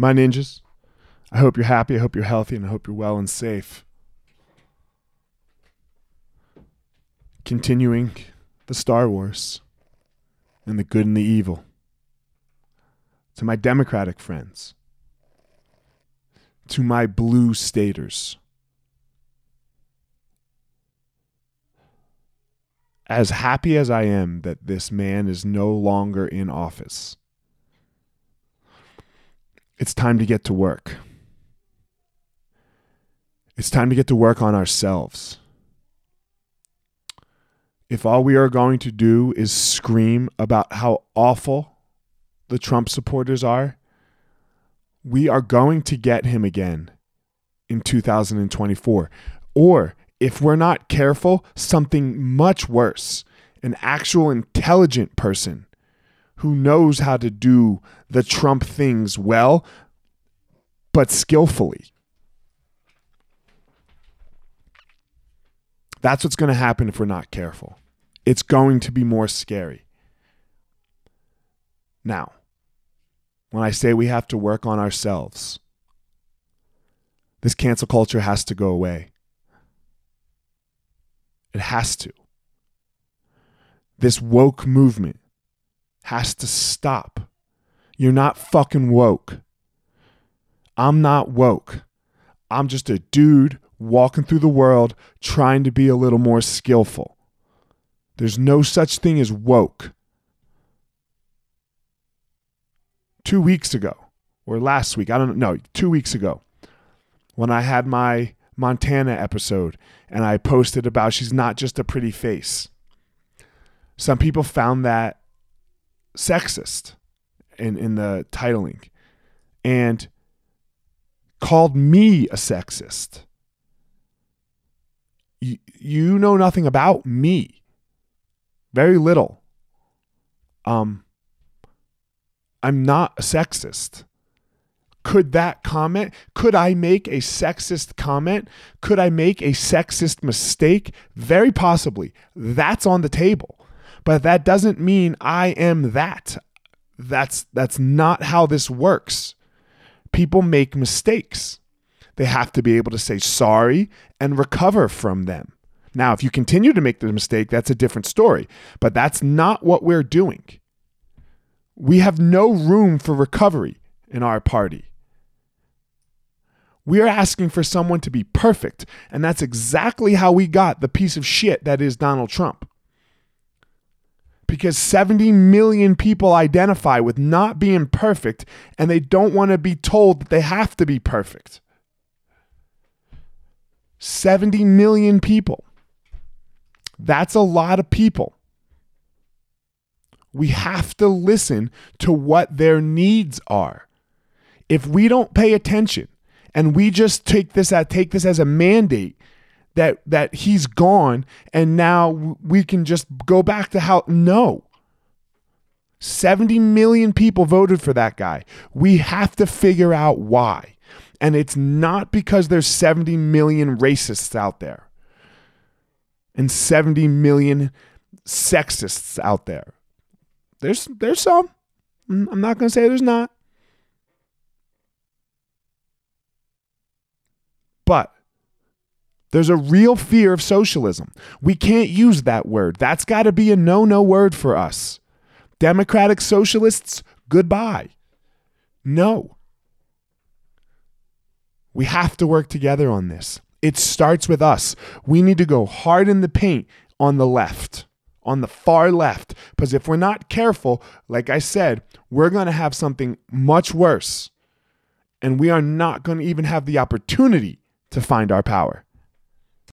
My ninjas, I hope you're happy. I hope you're healthy, and I hope you're well and safe. Continuing the Star Wars and the good and the evil. To my Democratic friends, to my blue staters. As happy as I am that this man is no longer in office, it's time to get to work. It's time to get to work on ourselves. If all we are going to do is scream about how awful the Trump supporters are, we are going to get him again in 2024. Or if we're not careful, something much worse an actual intelligent person who knows how to do the Trump things well, but skillfully. That's what's going to happen if we're not careful. It's going to be more scary. Now, when I say we have to work on ourselves, this cancel culture has to go away. It has to. This woke movement has to stop. You're not fucking woke. I'm not woke. I'm just a dude walking through the world trying to be a little more skillful. There's no such thing as woke. Two weeks ago, or last week, I don't know, two weeks ago, when I had my Montana episode and I posted about she's not just a pretty face. Some people found that sexist in, in the titling and called me a sexist. You, you know nothing about me. Very little. Um I'm not a sexist. Could that comment, could I make a sexist comment? Could I make a sexist mistake? Very possibly. That's on the table. But that doesn't mean I am that. That's that's not how this works. People make mistakes. They have to be able to say sorry and recover from them. Now, if you continue to make the mistake, that's a different story, but that's not what we're doing. We have no room for recovery in our party. We are asking for someone to be perfect, and that's exactly how we got the piece of shit that is Donald Trump. Because 70 million people identify with not being perfect, and they don't want to be told that they have to be perfect. 70 million people. That's a lot of people. We have to listen to what their needs are. If we don't pay attention and we just take this at take this as a mandate that that he's gone and now we can just go back to how no 70 million people voted for that guy. We have to figure out why. And it's not because there's 70 million racists out there and 70 million sexists out there. There's there's some. Mm, I'm not going to say there's not. But there's a real fear of socialism. We can't use that word. That's got to be a no no word for us. Democratic socialists, goodbye. No. We have to work together on this. It starts with us. We need to go hard in the paint on the left, on the far left. Because if we're not careful, like I said, we're going to have something much worse. And we are not going to even have the opportunity to find our power.